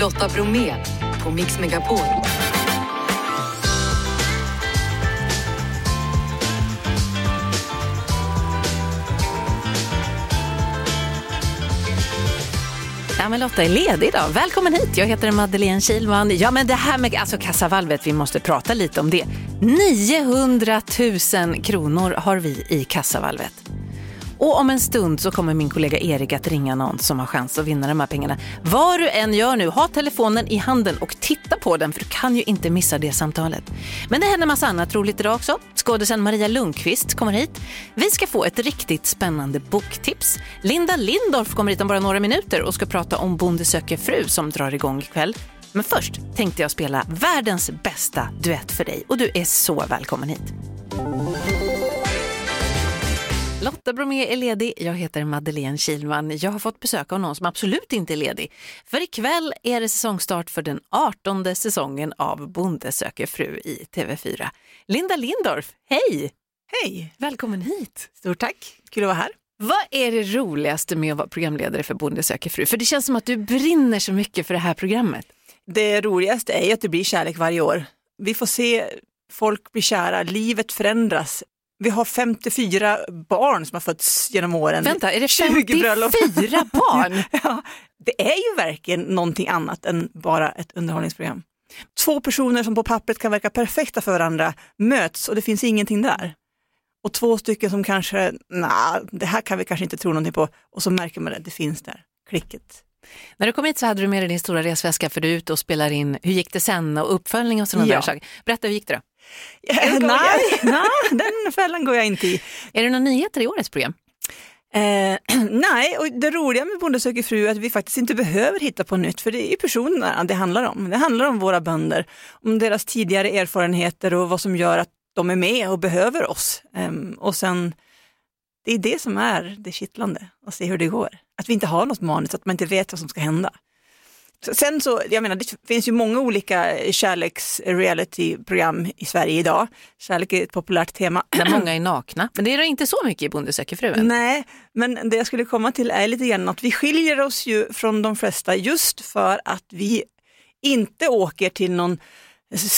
Lotta Bromé på Mix Megapol. Ja, men Lotta är ledig idag. Välkommen hit. Jag heter Madeleine Kilman. Ja, men det här med alltså, kassavalvet, vi måste prata lite om det. 900 000 kronor har vi i kassavalvet. Och om en stund så kommer min kollega Erik att ringa någon som har chans att vinna de här pengarna. Vad du än gör nu, ha telefonen i handen och titta på den för du kan ju inte missa det samtalet. Men det händer massa annat roligt idag också. Skådisen Maria Lundqvist kommer hit. Vi ska få ett riktigt spännande boktips. Linda Lindorff kommer hit om bara några minuter och ska prata om Bonde söker fru som drar igång ikväll. Men först tänkte jag spela världens bästa duett för dig och du är så välkommen hit. Lotta Bromé är ledig, jag heter Madeleine Kilman. Jag har fått besök av någon som absolut inte är ledig. För ikväll är det säsongstart för den 18 säsongen av Bonde söker fru i TV4. Linda Lindorff, hej! Hej! Välkommen hit! Stort tack, kul att vara här. Vad är det roligaste med att vara programledare för Bonde söker fru? För det känns som att du brinner så mycket för det här programmet. Det roligaste är ju att det blir kärlek varje år. Vi får se folk bli kära, livet förändras. Vi har 54 barn som har fötts genom åren. Vänta, är det 20 bröllop. 54 barn? ja, det är ju verkligen någonting annat än bara ett underhållningsprogram. Två personer som på pappret kan verka perfekta för varandra möts och det finns ingenting där. Och två stycken som kanske, nej, det här kan vi kanske inte tro någonting på och så märker man det, det finns där, klicket. När du kom hit så hade du med dig din stora resväska för du är ute och spelar in Hur gick det sen och uppföljning och sådana Ja. där saker. Berätta, hur gick det då? Nej, nej, den fällan går jag inte i. Är det några nyheter i årets program? Eh, nej, och det roliga med Bonde söker fru är att vi faktiskt inte behöver hitta på nytt, för det är ju personerna det handlar om. Det handlar om våra bönder, om deras tidigare erfarenheter och vad som gör att de är med och behöver oss. Ehm, och sen, det är det som är det kittlande, att se hur det går. Att vi inte har något manus, att man inte vet vad som ska hända. Sen så, jag menar, det finns ju många olika kärleks-reality-program i Sverige idag. Kärlek är ett populärt tema. Där många är nakna. Men det är det inte så mycket i Bonde söker fru än. Nej, men det jag skulle komma till är lite grann att vi skiljer oss ju från de flesta just för att vi inte åker till någon,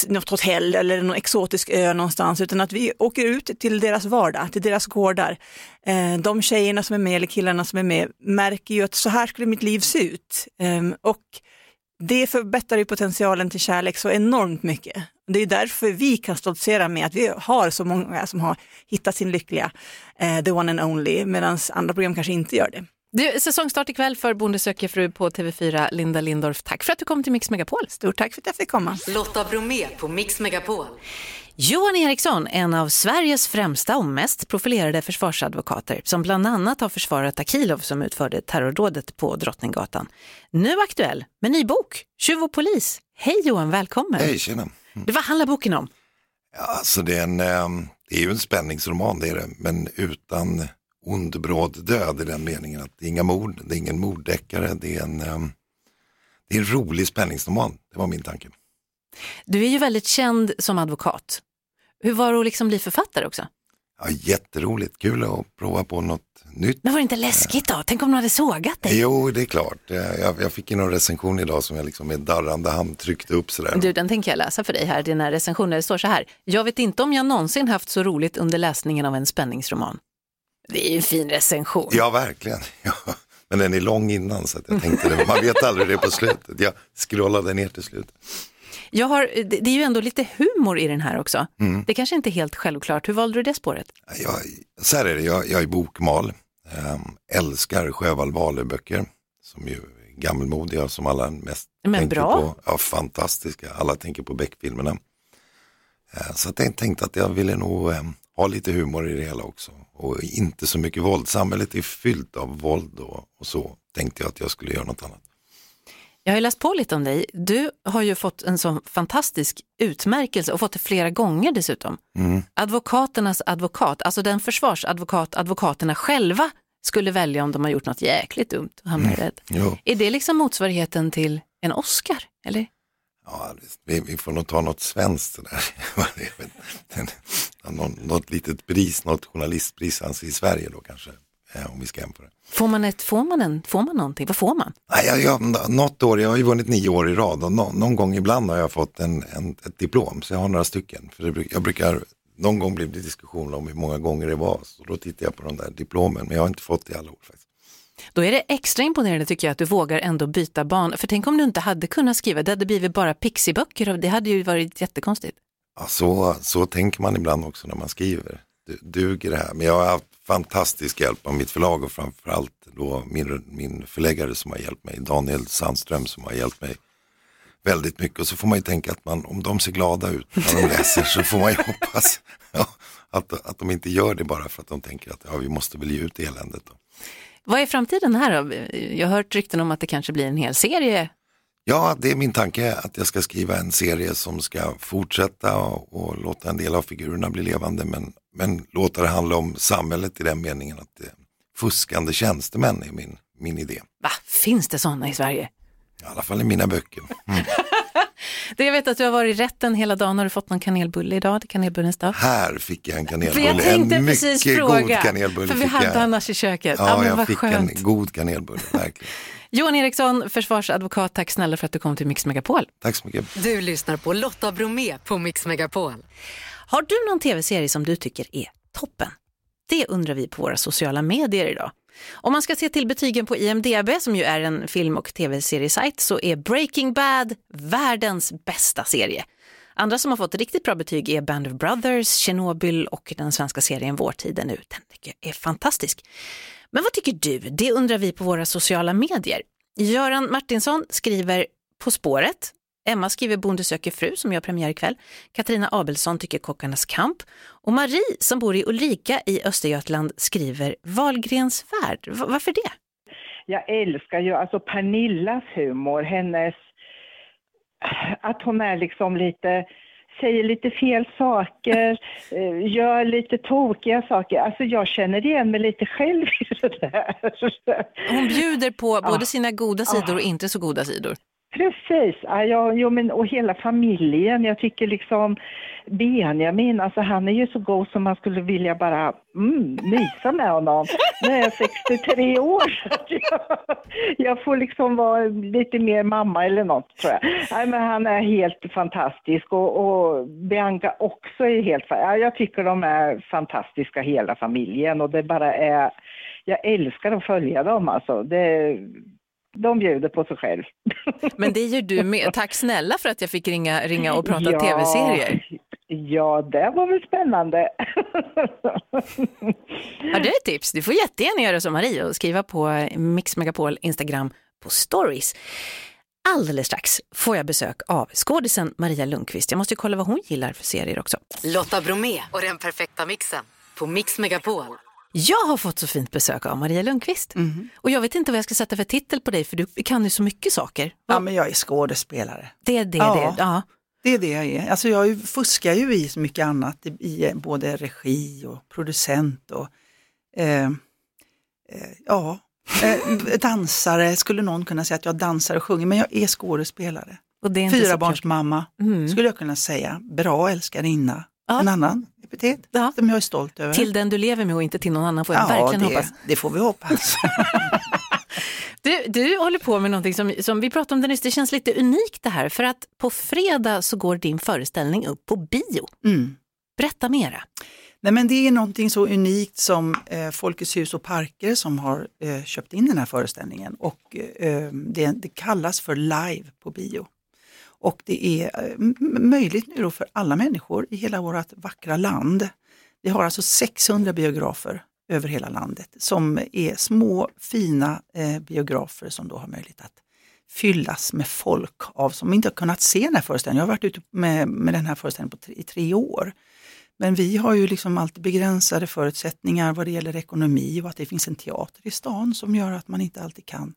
något hotell eller någon exotisk ö någonstans utan att vi åker ut till deras vardag, till deras gårdar. Eh, de tjejerna som är med eller killarna som är med märker ju att så här skulle mitt liv se ut. Ehm, och det förbättrar ju potentialen till kärlek så enormt mycket. Det är därför vi kan stoltsera med att vi har så många som har hittat sin lyckliga, eh, the one and only, medan andra program kanske inte gör det. Du, säsongstart ikväll för Bonde söker fru på TV4. Linda Lindorff, tack för att du kom till Mix Megapol. Stort tack för att jag fick komma. Lotta Bromé på Mix Megapol. Johan Eriksson, en av Sveriges främsta och mest profilerade försvarsadvokater som bland annat har försvarat Akilov som utförde terrordådet på Drottninggatan. Nu aktuell med ny bok, Tjuv och polis. Hej Johan, välkommen. Hej, tjena. Du, vad handlar boken om? Ja, alltså det, är en, eh, det är ju en spänningsroman, det är det, men utan ond bråd död i den meningen att det är inga mord, det är ingen morddeckare, det är en, eh, det är en rolig spänningsroman, det var min tanke. Du är ju väldigt känd som advokat. Hur var det att liksom bli författare också? Ja, jätteroligt, kul att prova på något nytt. Men var det inte läskigt då? Tänk om de hade sågat dig? Jo, det är klart. Eh, Jag, jag fick in en recension idag som jag liksom med darrande hand tryckte upp sådär. Du, den tänker jag läsa för dig här, dina recensioner. Det står så här. Jag vet inte om jag någonsin haft så roligt under läsningen av en spänningsroman. Det är ju en fin recension. Ja, verkligen. Ja. Men den är lång innan så att jag tänkte det. Man vet aldrig det på slutet. Jag scrollade ner till slut. Jag har, det det är ju ändå lite humor i den här också. Det kanske inte är helt självklart. Hur valde du det spåret? Jag, så här är det, jag, jag är bokmal, ähm, älskar Sjöwall Wahlöö-böcker som ju är gammelmodiga som alla mest Men tänker bra. på. Ja, fantastiska, alla tänker på Beck-filmerna. Eh, så att jag tänkte att jag ville nog eh, ha lite humor i det hela också och inte så mycket våld. Samhället är fyllt av våld och, och så tänkte jag att jag skulle göra något annat. Jag har läst på lite om dig. Du har ju fått en sån fantastisk utmärkelse och fått det flera gånger dessutom. Advokaternas advokat, alltså den försvarsadvokat advokaterna själva skulle välja om de har gjort något jäkligt dumt och hamnar rädd. Jo. Är det liksom motsvarigheten till en Oscar? Eller? Ja, vi, vi får nog ta något svenskt sådär. Någon, något litet pris, något journalistpris alltså i Sverige då kanske. eh, om vi ska jämföra. Får man, ett, får, man en, får man någonting? Vad får man? Nej, jag, jag, något år, jag har ju vunnit nio år i rad och nå, någon gång ibland har jag fått en, en, ett diplom, så jag har några stycken. För det, jag brukar, någon gång blir det diskussion om hur många gånger det var, så då tittar jag på de där diplomen, men jag har inte fått det i alla år faktiskt. Då är det extra imponerande tycker jag att du vågar ändå byta bana. För tänk om du inte hade kunnat skriva, det hade blivit bara pixiböcker och det hade ju varit jättekonstigt. Ja, så, så tänker man ibland också när man skriver. Du, duger det här? Men jag har haft fantastisk hjälp av mitt förlag och framförallt då min, min förläggare som har hjälpt mig, Daniel Sandström som har hjälpt mig väldigt mycket. Och så får man ju tänka att man, om de ser glada ut när de läser så får man ju hoppas ja, att, att de inte gör det bara för att de tänker att ja, vi måste väl ge ut eländet. Då. Vad är framtiden här då? Jag har hört rykten om att det kanske blir en hel serie. Ja, det är min tanke att jag ska skriva en serie som ska fortsätta och, och låta en del av figurerna bli levande men, men låta det handla om samhället i den meningen att det, fuskande tjänstemän är min, min idé. Va, finns det sådana i Sverige? I alla fall i mina böcker. Mm. det jag vet att du har varit i rätten hela dagen. Har du fått någon kanelbulle idag? Det kanelbullens dag. Här fick jag en kanelbulle. jag tänkte en precis mycket fråga, god kanelbulle. För vi hade jag. annars i köket. Ja, Ja, men jag vad fick skönt. en god kanelbulle, verkligen. Johan Eriksson, försvarsadvokat, tack snälla för att du kom till Mix Megapol. Tack så mycket. Du lyssnar på Lotta Bromé på Mix Megapol. Har du någon tv-serie som du tycker är toppen? Det undrar vi på våra sociala medier idag. Om man ska se till betygen på IMDB, som ju är en film och tv-seriesajt, så är Breaking Bad världens bästa serie. Andra som har fått riktigt bra betyg är Band of Brothers, Tjernobyl och den svenska serien Vår tid är nu. Den tycker jag är fantastisk. Men vad tycker du? Det undrar vi på våra sociala medier. Göran Martinsson skriver På spåret. Emma skriver Bonde söker fru som gör premiär ikväll. Katarina Abelsson tycker Kockarnas kamp. Och Marie som bor i Ulrika i Östergötland skriver Valgrens värld. V- varför det? Jag älskar ju alltså Pernillas humor, hennes... Att hon är liksom lite säger lite fel saker, eh, gör lite tokiga saker. Alltså jag känner igen mig lite själv i det där. Hon bjuder på både sina goda sidor och inte så goda sidor. Precis, ja, ja, jo, men, och hela familjen. Jag tycker liksom Benjamin, alltså han är ju så god som man skulle vilja bara mm, mysa med honom. Nu är jag 63 år så jag, jag får liksom vara lite mer mamma eller något tror jag. Nej, men han är helt fantastisk och, och Bianca också är helt ja, Jag tycker de är fantastiska hela familjen och det bara är jag älskar att följa dem alltså. Det, de bjuder på sig själv. Men det gör du med. Tack snälla för att jag fick ringa, ringa och prata Ja, tv-serier. Ja, det var väl spännande. Har du ett tips? Du får jättegärna göra som Marie och skriva på Mix Megapol Instagram på stories. Alldeles strax får jag besök av skådisen Maria Lundqvist. Jag måste ju kolla vad hon gillar för serier också. Lotta Bromé och den perfekta mixen på Mix Megapol. Jag har fått så fint besök av Maria Lundqvist. Och jag vet inte vad jag ska sätta för titel på dig för du kan ju så mycket saker. Ja, men jag är skådespelare. Det är det, Ja. det. Ja. Det är det jag är. Alltså jag fuskar ju i så mycket annat, i, i både regi och producent och eh, eh, ja, eh, dansare, skulle någon kunna säga att jag dansar och sjunger, men jag är skådespelare. Och Fyrabarnsmamma, Mm. skulle jag kunna säga. Bra älskarinna. Ja. En annan epitet Ja. som jag är stolt över. Till den du lever med och inte till någon annan får jag ja, verkligen det, hoppas. det får vi hoppas. Du, du håller på med någonting som, som vi pratade om det nyss, det känns lite unikt det här för att på fredag så går din föreställning upp på bio. Mm. Berätta mera. Nej, men det är någonting så unikt som eh, Folkets hus och parker som har eh, köpt in den här föreställningen och eh, det, det kallas för live på bio. Och det är eh, möjligt nu då för alla människor i hela vårt vackra land. Vi har alltså 600 biografer över hela landet som är små fina eh, biografer som då har möjlighet att fyllas med folk av som inte har kunnat se den här föreställningen. Jag har varit ute med, med den här föreställningen på tre, i tre år. Men vi har ju liksom alltid begränsade förutsättningar vad det gäller ekonomi och att det finns en teater i stan som gör att man inte alltid kan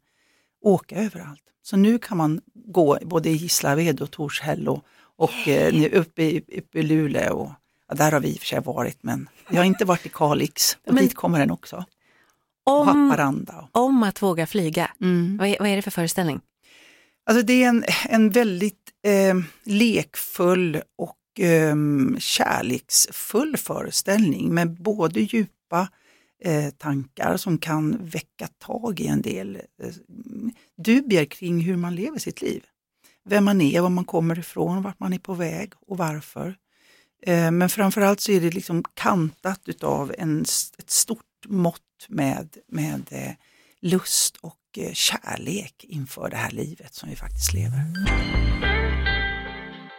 åka överallt. Så nu kan man gå både i Gislaved och Torshäll och, och eh, uppe, i, uppe i Luleå. Och, ja, där har vi i och för sig varit men vi har inte varit i Kalix och Men- dit kommer den också. Om, Haparanda. om att våga flyga. Mm. Vad är, vad är det för föreställning? Alltså det är en, en väldigt eh, lekfull och eh, kärleksfull föreställning med både djupa eh, tankar som kan väcka tag i en del eh, dubier kring hur man lever sitt liv. Vem man är, var man kommer ifrån, vart man är på väg och varför. Eh, men framförallt så är det liksom kantat utav en, ett stort mått med, med eh, lust och kärlek inför det här livet som vi faktiskt lever.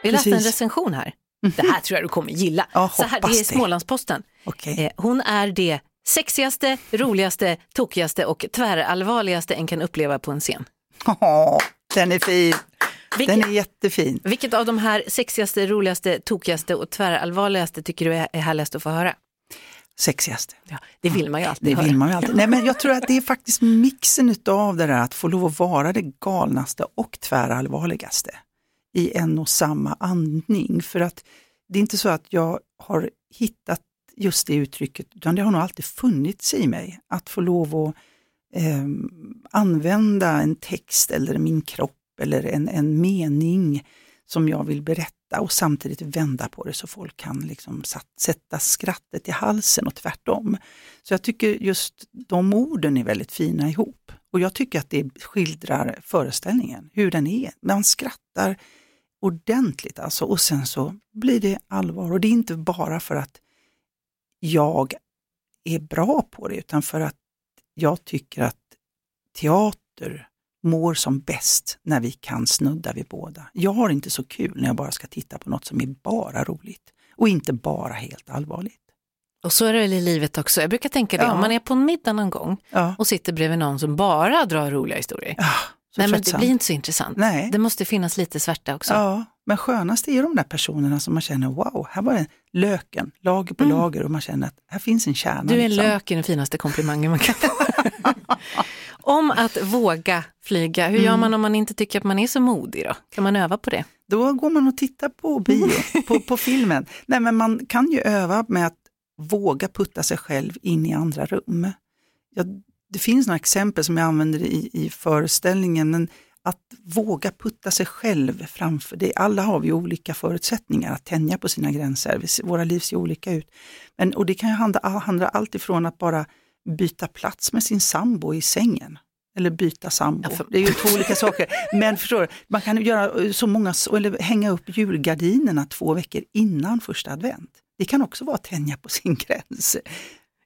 Vi läste en recension här. Det här tror jag du kommer gilla. Ja, Så här, det är det. Smålandsposten. Okej. Eh, hon är det sexigaste, roligaste, tokigaste och tvärallvarligaste en kan uppleva på en scen. Åh, den är fin. Vilket, Den är jättefin. vilket av de här sexigaste, roligaste, tokigaste och tvärallvarligaste tycker du är är härligast att få höra? Sexigaste. Ja, det vill man ju alltid Det höra. vill man ju alltid. Nej, men jag tror att det är faktiskt mixen utav det där att få lov att vara det galnaste och tvärallvarligaste i en och samma andning. För att det är inte så att jag har hittat just det uttrycket, utan det har nog alltid funnits i mig. Att få lov att eh, använda en text eller min kropp eller en, en mening som jag vill berätta och samtidigt vända på det så folk kan liksom satt, sätta skrattet i halsen och tvärtom. Så jag tycker just de orden är väldigt fina ihop. Och jag tycker att det skildrar föreställningen, hur den är. Man skrattar ordentligt alltså och sen så blir det allvar. Och det är inte bara för att jag är bra på det utan för att jag tycker att teater mår som bäst när vi kan snudda vid båda. Jag har inte så kul när jag bara ska titta på något som är bara roligt och inte bara helt allvarligt. Och så är det väl i livet också. Jag brukar tänka det, Ja. om man är på en middag någon gång Ja. och sitter bredvid någon som bara drar roliga historier. Så Nej, men det blir inte så intressant. Nej. Det måste finnas lite svärta också. Men skönast är ju de där personerna som man känner, wow, här var det löken, lager på lager och man känner att här finns en kärna. Mm. Du är en liksom. lök i den finaste komplimangen man kan få. om att våga flyga, hur Mm. gör man om man inte tycker att man är så modig då? Kan man öva på det? Då går man och tittar på bio, på, på filmen. Nej, men man kan ju öva med att våga putta sig själv in i andra rum. Ja, det finns några exempel som jag använder i, i föreställningen, men att våga putta sig själv framför det. Alla har vi olika förutsättningar att tänja på sina gränser. Våra liv ser olika ut. Men, och det kan ju handla, handla allt ifrån att bara byta plats med sin sambo i sängen. Eller byta sambo. Ja, för- Det är ju två olika saker. Men förstår du, man kan göra eh, så många, eller hänga upp julgardinerna två veckor innan första advent. Det kan också vara att tänja på sin gräns.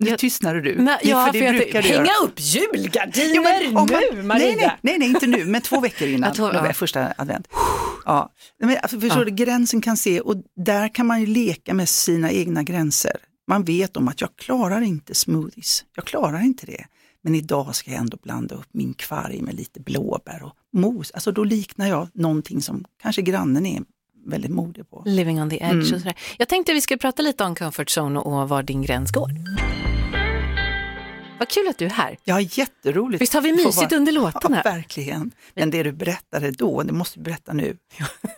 Nu Jag- tystnade du. Nej, ja, för för det jag brukar tänkte, du hänga upp julgardiner Jo, om man- nu Maria! Nej, nej, nej, inte nu, men två veckor innan två- ja. första advent. Ja. Men, alltså, förstår Ja. du, gränsen kan se och där kan man ju leka med sina egna gränser. Man vet om att jag klarar inte smoothies, jag klarar inte det. Men idag ska jag ändå blanda upp min kvarg med lite blåbär och mos. Alltså då liknar jag någonting som kanske grannen är väldigt modig på. Living on the edge Mm. och sådär. Jag tänkte vi skulle prata lite om comfort zone och var din gräns går. Vad kul att du är här. Ja, jätteroligt. Visst har vi mysigt under låten Ja, verkligen. Men det du berättade då, det måste du berätta nu.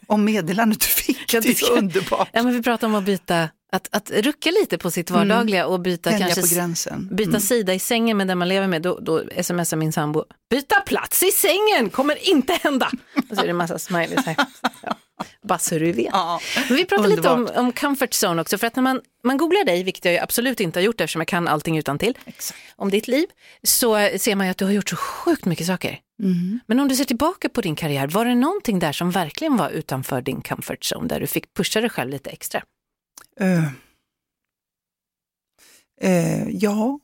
Om meddelandet du fick, det är så underbart. Ja, men vi pratar om att byta, att, att rucka lite på sitt vardagliga och byta Tänja kanske gränsen. byta Mm. sida i sängen med den man lever med, då, då smsar min sambo, byta plats i sängen kommer inte hända. Och så är det en massa smileys här. Ja. Bara så du vet. Ja, Men vi pratar lite om, om comfort zone också, för att när man, man googlar dig, vilket jag absolut inte har gjort eftersom jag kan allting utan till Exakt. om ditt liv, så ser man ju att du har gjort så sjukt mycket saker. Mm. Men om du ser tillbaka på din karriär, var det någonting där som verkligen var utanför din comfort zone, där du fick pusha dig själv lite extra? Eh. Eh, ja.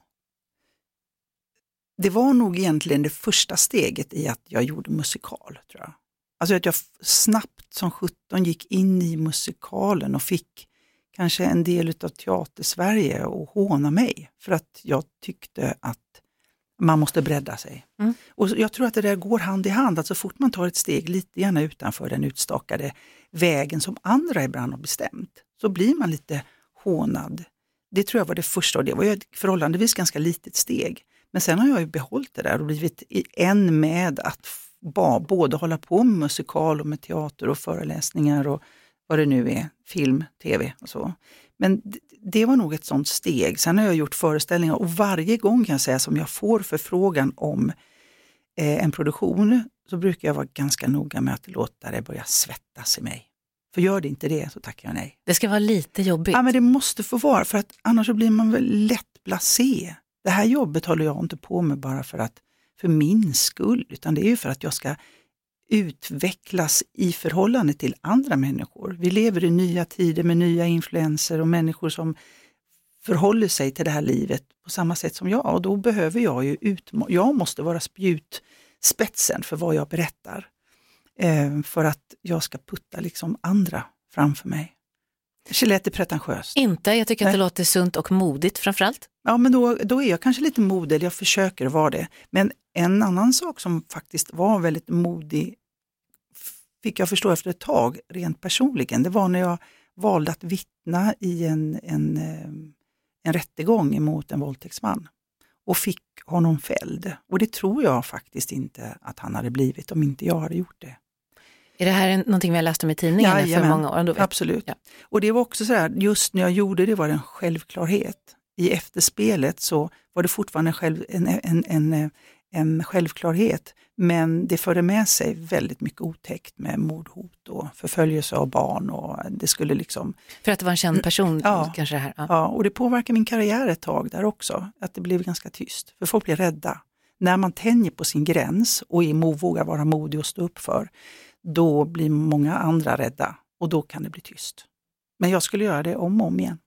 Det var nog egentligen det första steget i att jag gjorde musikal, tror jag. Alltså att jag snabbt som 17 gick in i musikalen och fick kanske en del av teatersverige att håna mig för att jag tyckte att man måste bredda sig. Mm. Och jag tror att det där går hand i hand, att så fort man tar ett steg lite grann utanför den utstakade vägen som andra ibland har bestämt, så blir man lite hånad. Det tror jag var det första och det var ju ett förhållandevis ganska litet steg. Men sen har jag ju behållit det där och blivit en med att både hålla på med musikal och med teater och föreläsningar och vad det nu är, film, tv och så. Men det var nog ett sånt steg. Sen har jag gjort föreställningar och varje gång kan jag säga som jag får förfrågan om eh, en produktion så brukar jag vara ganska noga med att låta det börja svettas i mig. För gör det inte det så tackar jag nej. Det ska vara lite jobbigt. Ja, men det måste få vara, för att annars blir man väl lätt blasé. Det här jobbet håller jag inte på med bara för att för min skull, utan det är ju för att jag ska utvecklas i förhållande till andra människor. Vi lever i nya tider med nya influenser och människor som förhåller sig till det här livet på samma sätt som jag och då behöver jag ju utma- jag måste vara spjutspetsen för vad jag berättar. Eh, för att jag ska putta liksom andra framför mig. Det lät det pretentiöst. Inte, jag tycker att det Nej. låter sunt och modigt framförallt. Ja, men då, då är jag kanske lite modig, jag försöker vara det. Men en annan sak som faktiskt var väldigt modig, fick jag förstå efter ett tag, rent personligen, det var när jag valde att vittna i en, en, eh, en rättegång emot en våldtäktsman och fick honom fälld. Och det tror jag faktiskt inte att han hade blivit om inte jag hade gjort det. Är det här någonting vi har läst om i tidningen för Jajamän, många år? Absolut. Ja. Och det var också så här, just när jag gjorde det var det en självklarhet. I efterspelet så var det fortfarande en, själv, en, en, en, eh, en självklarhet, men det förde med sig väldigt mycket otäckt med mordhot och förföljelse av barn och det skulle liksom, För att det var en känd person Ja. kanske här. Ja. ja, och det påverkade min karriär ett tag där också, att det blev ganska tyst, för folk blir rädda. När man tänjer på sin gräns och är, vågar vara modig och stå upp för, då blir många andra rädda och då kan det bli tyst. Men jag skulle göra det om och om igen.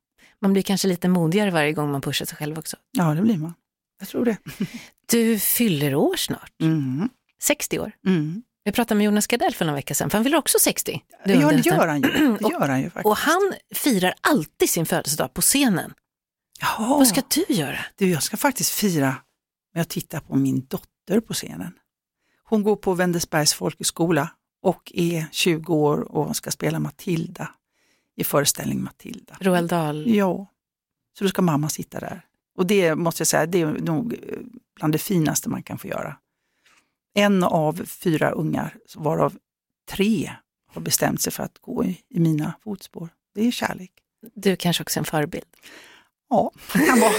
Man blir kanske lite modigare varje gång man pushar sig själv också. Ja, det blir man. Jag tror det. Du fyller år snart, Mm. 60 år. Mm. Vi pratade med Jonas Gardell för några veckor sedan, för han fyller också 60. Du Ja, det gör han ju. Det gör han ju faktiskt. Och han firar alltid sin födelsedag på scenen. Jaha. Vad ska du göra? Du, jag ska faktiskt fira med att titta på min dotter på scenen. Hon går på Wendelsbergs folkhögskola och är 20 år och ska spela Matilda i föreställning Matilda. Roald Dahl? Ja, så då ska mamma sitta där. Och det måste jag säga, det är nog eh, bland det finaste man kan få göra. En av fyra ungar, varav tre har bestämt sig för att gå i, i mina fotspår. Det är kärlek. Du kanske också är en förebild? Ja, det kan vara.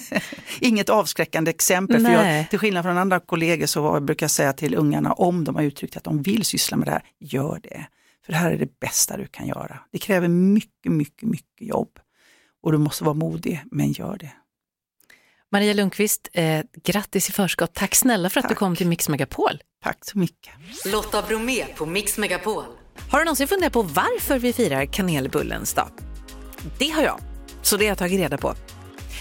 Inget avskräckande exempel. För Nej. jag, till skillnad från andra kollegor så var- brukar jag säga till ungarna om de har uttryckt att de vill syssla med det här, gör det. För det här är det bästa du kan göra. Det kräver mycket, mycket, mycket jobb. Och du måste vara modig, men gör det. Maria Lundqvist, eh, grattis i förskott. Tack snälla för att du Tack. kom till Mix Megapol. Tack så mycket. Lotta Bromé på Mix Megapol. Har du någonsin funderat på varför vi firar kanelbullens dag? Det har jag, så det har jag tagit reda på.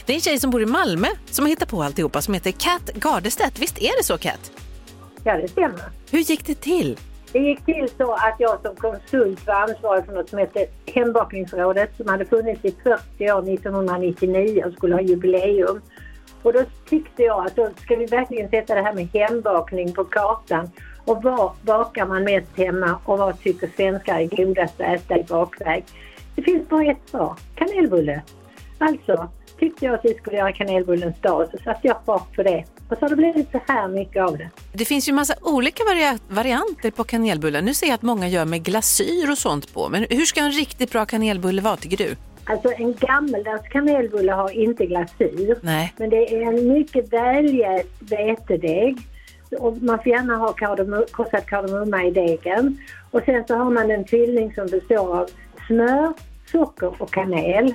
Det är en tjej som bor i Malmö som har hittat på alltihopa som heter Kat Gardestedt. Visst är det så Kat? Ja, det stämmer. Hur gick det till? Det gick till så att jag som konsult var ansvarig för något som hette Hembakningsrådet som hade funnits i 40 år 1999 och skulle ha jubileum. Och då tyckte jag att då ska vi verkligen sätta det här med hembakning på kartan. Och vad bakar man mest hemma och vad tycker svenskar är godast att äta i bakväg? Det finns bara ett svar, kanelbulle. Alltså tyckte jag att vi skulle göra kanelbullens dag så satte jag fart på det. Och så har det blivit så här mycket av det. Det finns ju massa olika varia- varianter på kanelbullar. Nu ser jag att många gör med glasyr och sånt på. Men hur ska en riktigt bra kanelbulle vara tycker du? Alltså en gammeldags kanelbulle har inte glasyr. Nej. Men det är en mycket väljäst vetedeg. Och man får gärna ha kardemum, krossad kardemumma i degen. Och sen så har man en fyllning som består av smör, socker och kanel.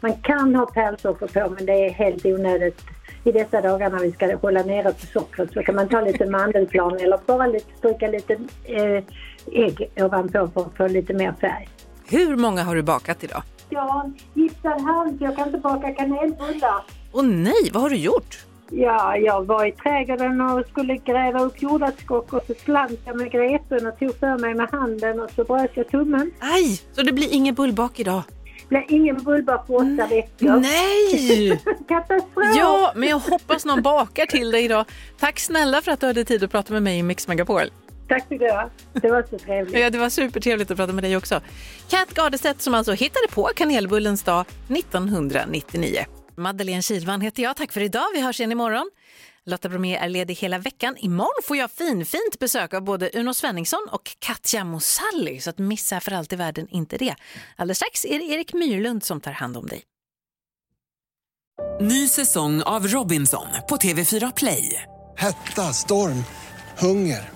Man kan ha pärlsocker på men det är helt onödigt i dessa dagar när vi ska hålla nere på sockret så kan man ta lite mandelplan eller bara lite, stryka lite eh, ägg ovanpå för att få lite mer färg. Hur många har du bakat idag? En gipsad hand jag kan inte baka kanelbullar. Åh nej, vad har du gjort? Ja, jag var i trädgården och skulle gräva upp jordärtskock och så slant jag med grepen och tog för mig med handen och så bröt jag tummen. Aj, så det blir ingen bullbak idag? Det blev ingen bullbak på åtta veckor. Nej! Katastrof! Ja, men jag hoppas någon bakar till dig idag. Tack snälla för att du hade tid att prata med mig i Mix Megapol. Tack ska du ha. Det var så trevligt. Ja, det var supertrevligt att prata med dig också. Kat Gardestedt som alltså hittade på kanelbullens dag 1999. Madeleine Kilvan heter jag. Tack för idag. Vi hörs igen imorgon. Lotta Bromé är ledig hela veckan. Imorgon får jag finfint besök av både Uno Svenningsson och Katja Mosalli, så att missa för allt i världen inte det. Alldeles strax är det Erik Myrlund som tar hand om dig. Ny säsong av Robinson på TV4 Play. Hetta, storm, hunger.